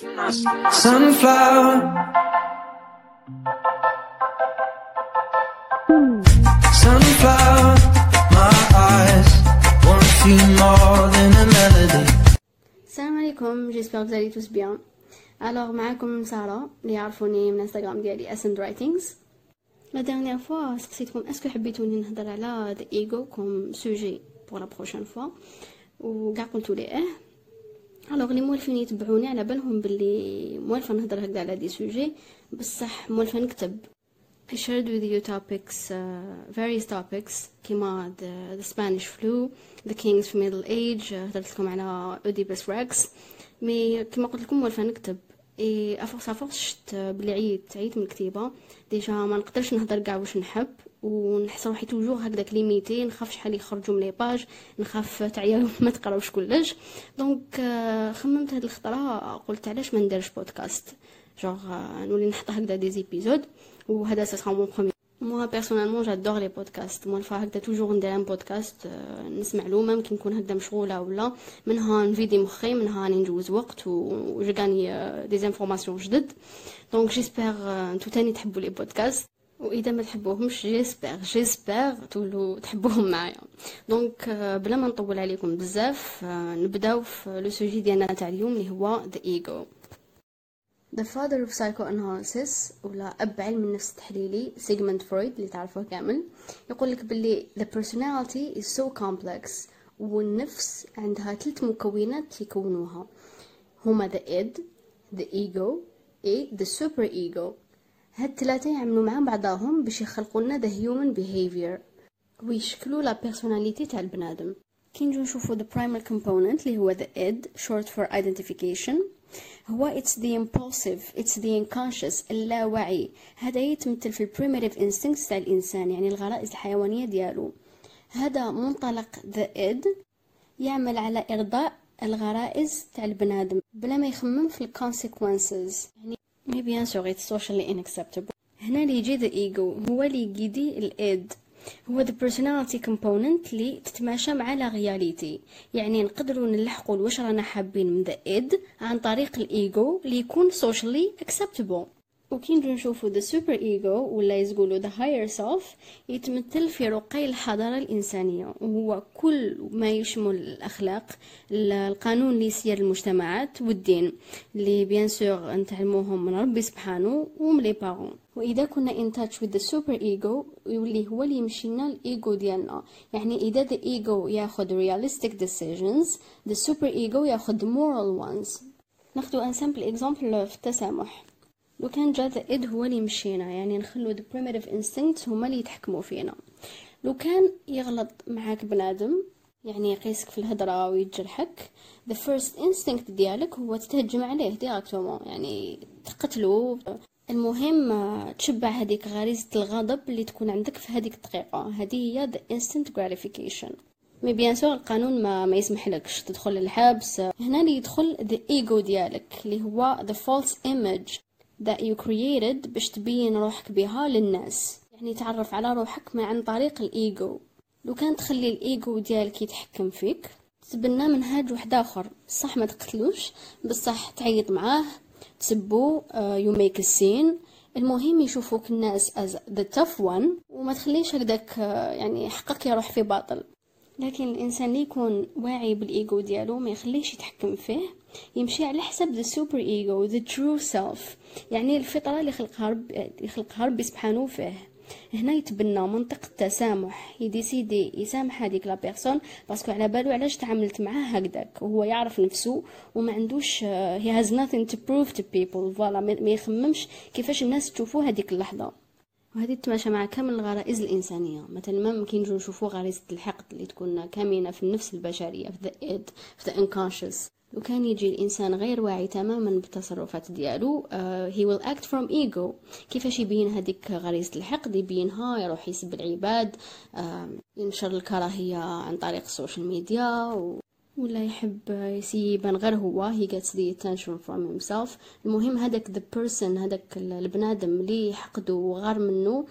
Sunflower. Sunflower, my eyes want to see more than a melody. السلام عليكم جيسبر vous allez tous bien alors معاكم سارة اللي يعرفوني من انستغرام ديالي اسند رايتينغز لا ديرنيير فوا سقسيتكم اسكو حبيتوني نهضر على ذا ايجو كوم سوجي بور لا بروشين فوا وكاع قلتوا لي اه alors les مولفين يتبعوني على بالهم باللي موالفه نهضر هكذا على des sujets. بصح موالفه نكتب I shared with you topics, uh, various topics. كيما the, the Spanish flu, the king's middle age, هضرت لكم على Oedipus Rex. mais كيما قلت لكم موالفه نكتب et à force à force شفت بلي عييت عييت من الكتيبة. déjà ما نقدرش نهضر كاع واش نحب. ونحس روحي toujours هكذاك limitée نخاف شحال يخرجوا من les pages نخاف تاع ما تقراوش كلش. donc آه، خممت هاد الخطرة قلت علاش ما نديرش podcast؟ genre نولي نحط هكذا des épisodes وهذا ça mon premier moi personnellement j'adore les podcasts موالفة هكذا toujours ندير un podcast آه، نسمع له même كي نكون هكذا مشغولة ولا منها نفيدي مخي منها راني نجوز وقت و جاني des informations جدد. donc j'espère انتو تاني تحبوا les podcasts وإذا ما تحبوهمش j'espère j'espère تولوا تحبوهم معايا. donc آه، بلا ما نطول عليكم بزاف آه، نبداو في le sujet ديالنا تاع اليوم اللي هو the ego. The father of psychoanalysis ولا أب علم النفس التحليلي سيغموند فرويد اللي تعرفوه كامل يقول لك باللي the personality is so complex والنفس عندها ثلاث مكونات يكونوها. هما the id the ego و the super ego. هاد الثلاثة يعملوا مع بعضهم باش يخلقوا لنا the human behavior. ويشكلوا لا بيرسوناليتي تاع البنادم. كي نجو نشوفو the primal component اللي هو the id short for identification هو it's the impulsive it's the unconscious اللاوعي. هذا يتمثل في primitive instincts تاع الإنسان يعني الغرائز الحيوانية ديالو. هذا منطلق the id يعمل على إرضاء الغرائز تاع البنادم بلا ما يخمم في ال consequences يعني mais bien sûr it's socially unacceptable. هنا اللي يجي the ego هو اللي يجيدي ال id هو the personality component اللي تتماشى مع la réalité يعني نقدروا نلحقوا واش رانا حابين من the id عن طريق الايجو اللي يكون socially acceptable. وكي نجو نشوفو the super ego ولا يقولوا the higher self يتمثل في رقي الحضارة الإنسانية وهو كل ما يشمل الأخلاق القانون اللي يسير المجتمعات والدين اللي bien sûr نتعلموهم من ربي سبحانه ومن les parents وإذا كنا touch with the super ego واللي هو اللي يمشي لنا الايجو ديالنا يعني إذا the ego ياخذ realistic decisions the super ego ياخذ moral ones. ناخدو un simple exemple في التسامح. لو كان جا the id هو اللي يمشينا. يعني نخلو the primitive instincts هما اللي يتحكموا فينا. لو كان يغلط معاك بنادم يعني يقيسك في الهضرة ويجرحك the first instinct ديالك هو تتهجم عليه directement يعني تقتلو. المهم تشبع هذيك غريزة الغضب اللي تكون عندك في هذيك الدقيقة. هذه هي the instant gratification. mais bien sûr القانون ما ما يسمح لكش تدخل الحبس هنا اللي يدخل the ego ديالك اللي هو the false image. That you created باش تبين روحك بها للناس. يعني تعرف على روحك من عن طريق الايجو لو كان تخلي الايجو ديالك يتحكم فيك تبنى منهاج واحد آخر. صح ما تقتلوش بصح تعيط معاه تسبو you make a scene المهم يشوفوك الناس as the tough one وما تخليش هكذاك uh, يعني حقك يروح في باطل. لكن الإنسان اللي يكون واعي بالايجو ديالو ما يخليش يتحكم فيه. يمشي على حسب the super ego the true self. يعني الفطرة اللي خلقها رب اللي خلقها ربي سبحانه فيه. هنا يتبنى منطق التسامح. يديسيدي يسامح هذيك la personne parce que على بالو علاش تعاملت معاه هكذاك. وهو يعرف نفسه وما عندوش he has nothing to prove to people. voilà ما يخممش كيفاش الناس تشوفوه هذيك اللحظة. وهذه تتماشى مع كامل الغرائز الإنسانية. مثلا ما نجو نشوفو غريزة الحقد اللي تكون كامنة في النفس البشرية في the id في the unconscious. لو كان يجي الإنسان غير واعي تماما بالتصرفات ديالو he will act from ego. كيفاش يبين هذيك غريزة الحقد؟ يبينها يروح يسب العباد uh, ينشر الكراهية عن طريق ال social media و... ولا يحب يبان غير هو. He gets the attention from himself. المهم هذاك the person هذاك البنادم اللي حقده غار منه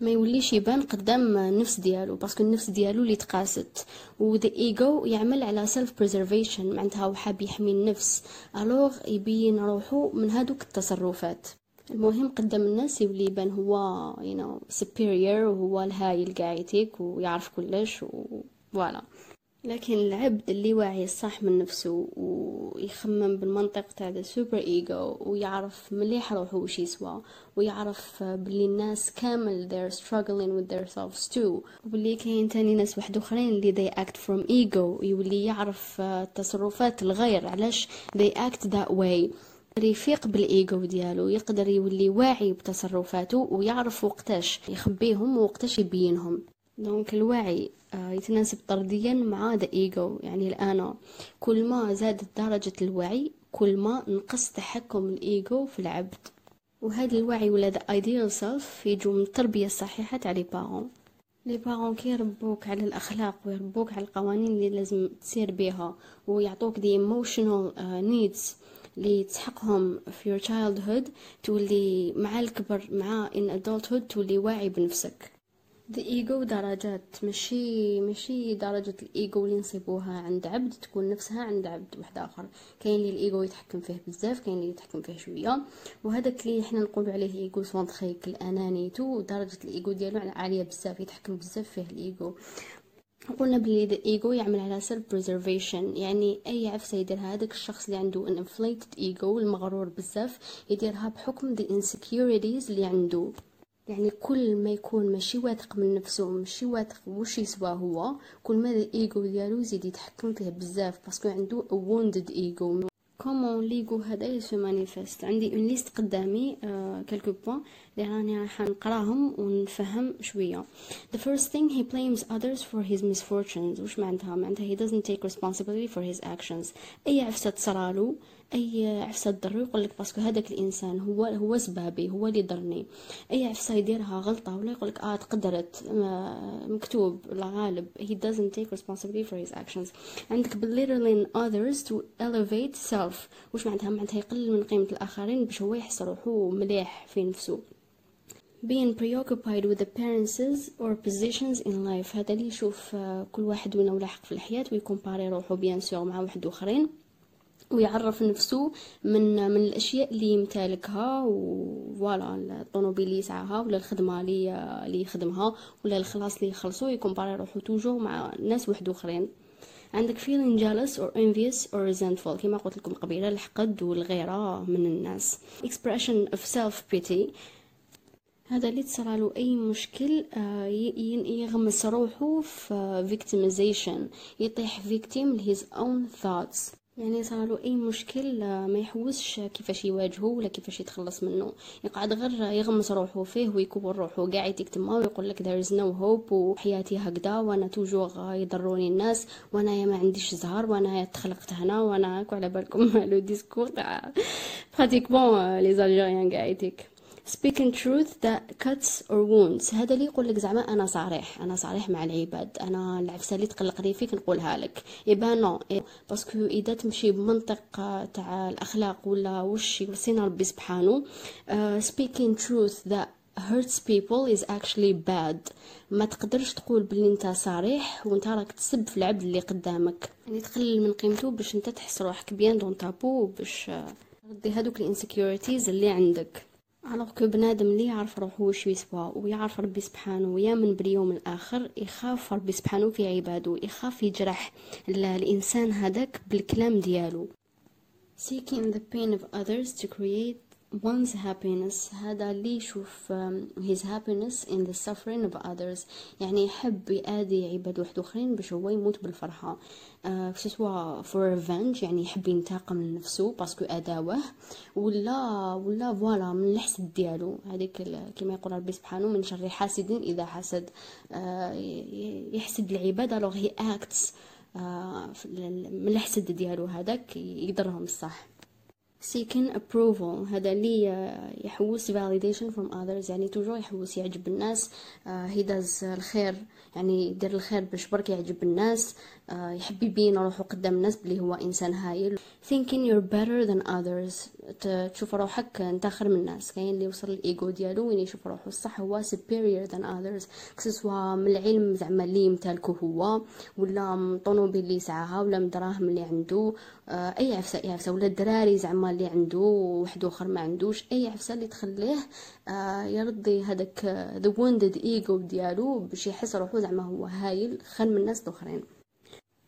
ما يوليش يبان قدام النفس ديالو parce que النفس ديالو اللي تقاست. و the ego يعمل على self preservation معناتها هو حاب يحمي النفس. alors يبين روحو من هادوك التصرفات. المهم قدام الناس يولي يبان هو you know superior وهو الهايل قاعيتك ويعرف كلش و voilà لكن العبد اللي واعي صح من نفسه ويخمم بالمنطق تاع ال super ego ويعرف مليح روحه وش يسوى ويعرف باللي الناس كامل they're struggling with themselves too. وباللي كاين تاني ناس واحد آخرين اللي they act from ego يولي يعرف تصرفات الغير علاش they act that way. يفيق بالإيجو ديالو يقدر يولي واعي بتصرفاته ويعرف وقتاش يخبيهم ووقتاش يبينهم. donc الوعي آه، يتناسب طرديا مع the ego يعني الانا كل ما زادت درجة الوعي كل ما نقص تحكم الإيجو في العبد. وهذا الوعي ولا the ideal self يجو من التربية الصحيحة تاع les parents les parents كي يربوك على الأخلاق ويربوك على القوانين اللي لازم تسير بها ويعطوك des emotional needs اللي تحقهم في your childhood تولي مع الكبر مع in adulthood تولي واعي بنفسك. Ego درجات. ماشي ماشي درجة الإيجو اللي نصيبوها عند عبد تكون نفسها عند عبد واحد آخر. كاين اللي الإيجو يتحكم فيه بزاف كاين اللي يتحكم فيه شوية. وهذاك اللي حنا نقول عليه égocentrique الانانيتو درجة الإيجو ديالو عاليه بزاف يتحكم بزاف فيه الإيجو. قلنا بلي the ego يعمل على self preservation يعني أي عفسة يديرها هذاك الشخص اللي عنده an inflated ego المغرور بزاف يديرها بحكم the insecurities اللي عنده. يعني كل ما يكون ماشي واثق من نفسه ماشي واثق وش يسوى هو كل ما الايجو ديالو يزيد يتحكم فيه بزاف parce que عنده wounded ego comment l'ego هذا il se manifeste عندي une liste قدامي quelques points اللي راني راح نقراهم ونفهم شوية. The first thing he blames others for his misfortunes. وش معناتها؟ معناتها he doesn't take responsibility for his actions. أي عفسة تصرالو؟ أي عفسة تضرو يقول لك باسكو هذاك الإنسان هو هو سبابي هو اللي ضرني أي عفسة يديرها غلطة ولا يقول لك آه تقدرت مكتوب لا غالب he doesn't take responsibility for his actions. عندك belittling others to elevate self. وش معناتها؟ معناتها يقلل من قيمة الآخرين باش هو يحس روحو مليح في نفسه. Being preoccupied with appearances or positions in life. هذا اللي يشوف كل واحد وين لاحق في الحياة ويكومباري روحو bien sûr مع واحد آخرين. ويعرف نفسه من من الأشياء اللي يمتلكها و voilà الطوموبيل اللي يسعاها ولا الخدمة اللي اللي يخدمها ولا الخلاص اللي يخلصو يكومباري روحو toujours مع ناس واحد أخرين. عندك feeling jealous or envious or resentful كما قلت لكم قبيلة الحقد والغيرة من الناس. Expression of self pity هذا اللي تصرالو أي مشكل آه، يغمس روحه في victimization يطيح victim his own thoughts. يعني صارلو أي مشكل ما يحوسش كيفاش يواجهه ولا كيفاش يتخلص منه. يقعد غير يغمس روحه فيه ويكبر روحه. قاعد يكتما ويقول لك there is no hope وحياتي هكذا وأنا توجور يضروني الناس وأنا يا ما عنديش زهر وأنا تخلقت هنا وأنا على بالكم لو ديسكور تاع pratiquement les Algériens قاعدين speaking truth that cuts or wounds. هذا اللي يقول لك زعما أنا صريح أنا صريح مع العباد أنا العفسه اللي تقلقني فيك نقولها لك. bah non parce que إذا تمشي بمنطق تاع الأخلاق ولا وش يوصينا ربي سبحانه uh, speaking truth that hurts people is actually bad. ما تقدرش تقول بلي أنت صريح وأنت راك تسب في العبد اللي قدامك. يعني تقلل من قيمته باش أنت تحس روحك bien dans ta peau باش تردي هذوك ال insecurities اللي عندك. alors كو بنادم اللي يعرف روحو واش يسوى ويعرف ربي سبحانه ويامن باليوم الآخر يخاف ربي سبحانه في عباده يخاف يجرح الإنسان هذاك بالكلام ديالو. Seeking the pain of others to create one's happiness هذا اللي يشوف his happiness in the suffering of others. يعني يحب يأذي عباد واحد اخرين باش هو يموت بالفرحة. soit for revenge يعني يحب ينتقم لنفسه parce que أذاوه. ولا ولا voilà من الحسد ديالو. هذيك كما يقول ربي سبحانه من شر حاسد إذا حسد. آه، يحسد العباد alors he acts من الحسد ديالو هذاك يضرهم الصح. Seeking approval. هذا اللي يحوس validation from others. يعني toujours يحوس يعجب الناس. uh, he does الخير يعني يدير الخير باش برك يعجب الناس. uh, يحب يبين روحو قدام الناس بلي هو إنسان هايل. Thinking you're better than others. تشوف روحك أنت خير من الناس. كاين اللي وصل الايجو ديالو وين يشوف روحو الصح هو superior than others. كسوا من العلم زعما اللي يمتلكو هو ولا من اللي يسعاها ولا من اللي عنده. آه، أي عفسة أي عفسة. ولا الدراري زعما اللي عنده واحد آخر ما عندوش أي عفسة اللي تخليه آه، يرضي هذاك the wounded ego ديالو باش يحس روحو زعما هو هايل خير من الناس الآخرين.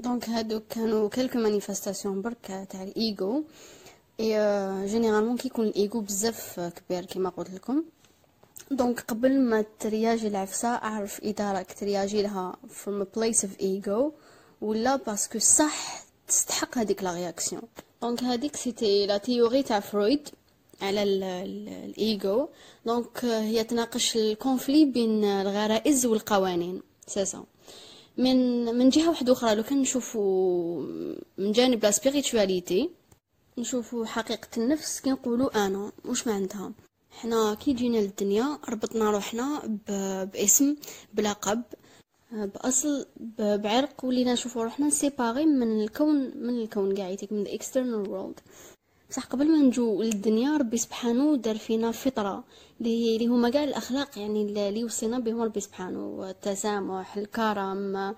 donc هادو كانوا quelques manifestations برك تاع ال ego et généralement كيكون الايجو بزاف كبير كيما قلت لكم. donc قبل ما ترياجي العفسة أعرف اذا راك ترياجي لها from a place of ego ولا parce que صح تستحق هذيك la réaction donc هذيك c'était la théorie تاع فرويد على ال ego donc هي تناقش ال conflit بين الغرائز والقوانين سي من من جهه واحدة أخرى لو كان نشوفوا من جانب la spiritualité نشوفوا حقيقه النفس كنقولوا أنا واش معناتها حنا كي جينا للدنيا ربطنا روحنا باسم بلقب بأصل بعرق ولينا نشوفوا روحنا séparés من الكون من الكون قاعدتك من ال external world بصح قبل ما نجو للدنيا ربي سبحانه دار فينا فطرة اللي هما كاع الأخلاق يعني اللي وصينا بهم ربي سبحانه التسامح الكرم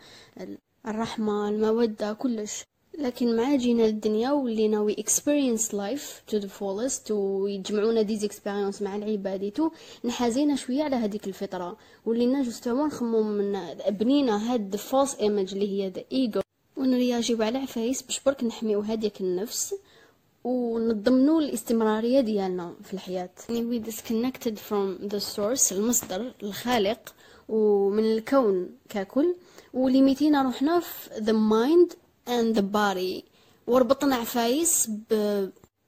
الرحمة المودة كلش. لكن مع جينا للدنيا ولينا we experience life to the fullest ويجمعونا these experiences مع العباديتو نحازينا شوية على هذيك الفطرة. ولينا justement نخمو من بنينا هاد false image اللي هي the ego ون réagiو على عفايس باش برك نحميو هذيك النفس ونضمنوا الاستمرارية ديالنا في الحياة. يعني we disconnected from the source المصدر الخالق ومن الكون ككل. و limitينا روحنا في the mind and the body وربطنا عفايس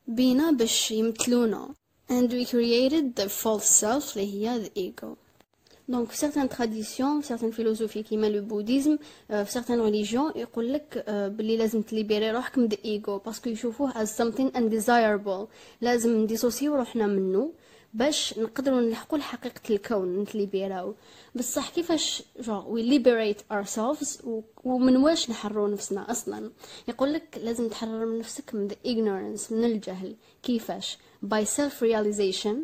بينا باش يمثلونا and we created the false self اللي هي the ego donc في certaines traditions في certaines philosophies كيما le bouddhisme في certaines religions يقول لك باللي لازم ت libérer روحك من ال ego parce que يشوفوه as something undesirable لازم ن dissociو روحنا منه باش نقدروا نلحقوا لحقيقة الكون نت libéraو بصح كيفاش do we liberate ourselves ومن واش نحرروا نفسنا أصلا؟ يقول لك لازم تحرر من نفسك من the ignorance من الجهل. كيفاش؟ By self realization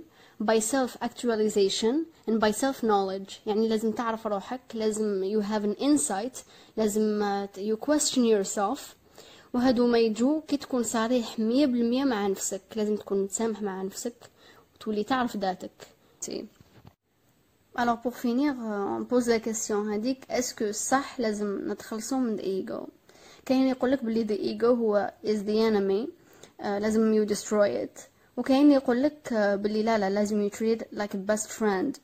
by self actualization and by self knowledge يعني لازم تعرف روحك لازم you have an insight لازم you question yourself. وهادو ما يجو كي تكون صريح مية بالمية مع نفسك. لازم تكون متسامح مع نفسك. وتولي تعرف ذاتك Alors pour finir, on pose la question هذيك est-ce que صح لازم نتخلصوا من ego كاين يقولك بلي the ego هو is the enemy uh, لازم you destroy it. وكاين يقول لك باللي لا لا لازم you treat it like best friend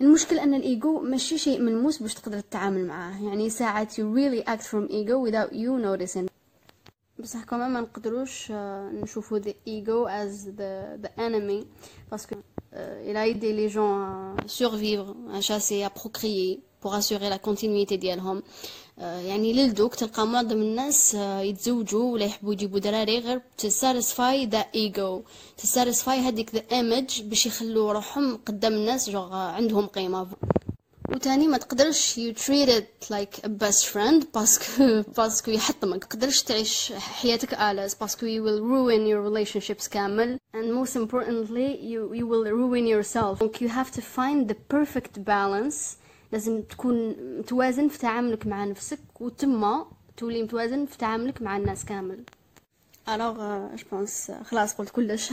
المشكل أن الإيجو ماشي شيء ملموس باش تقدر تتعامل معاه يعني ساعات you really act from ego without you noticing. بصح كمان ما نقدروش نشوفو the ego as the, the enemy parce que aidé les gens à survivre à chasser à procréer pour assurer la continuité ديالهم. يعني للدوك تلقى معظم الناس يتزوجوا ولا يحبوا يجيبوا دراري غير to satisfy the ego to satisfy هذيك the image باش يخلوا روحهم قدام الناس جو عندهم قيمة. وتاني ما تقدرش you treat it like a best friend parce que parce que يحطمك تقدرش تعيش حياتك آلس parce que you will ruin your relationships كامل and most importantly you, you will ruin yourself you have to find the perfect balance لازم تكون متوازن في تعاملك مع نفسك وتما تولي متوازن في تعاملك مع الناس كامل euh, je pense خلاص قلت كلش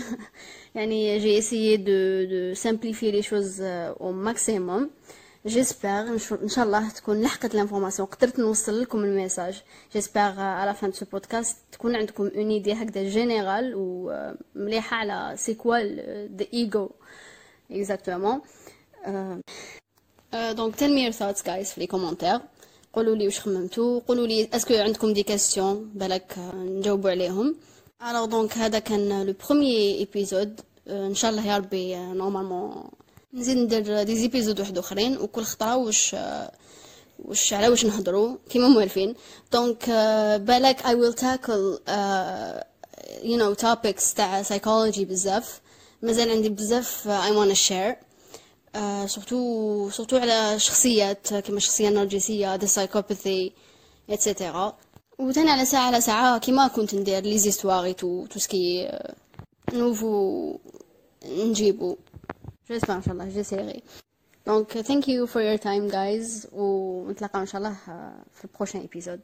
يعني j'ai essayé de de simplifier les choses euh, j'espère ان شاء الله تكون لحقت ال information قدرت نوصل لكم ال message j'espère à la fin ce podcast تكون عندكم une idée هكذا générale ومليحه على c'est quoi the ego exactement donc tell me thoughts guys في les commentaires قولوا لي واش خممتوا قولوا لي est-ce que عندكم des questions بالك نجاوبوا عليهم alors donc هذا كان le premier épisode ان شاء الله يا ربي normalement نزيد ندير des épisodes واحد أخرين وكل خطره واش واش على واش نهضروا كيما موالفين. donc بالك I will tackle you know topics تاع سايكولوجي بزاف. مازال عندي بزاف I wanna share surtout surtout على شخصيات كيما الشخصيه النرجسيه the psychopathy et cetera وثاني على ساعة على ساعة كيما كنت ندير les histoires tout tout ce qui est nouveau نجيبو. j'espère ان شاء الله j'essaierai donc thank you for your time guys ونتلاقاو ان شاء الله في البروشين ايبيزود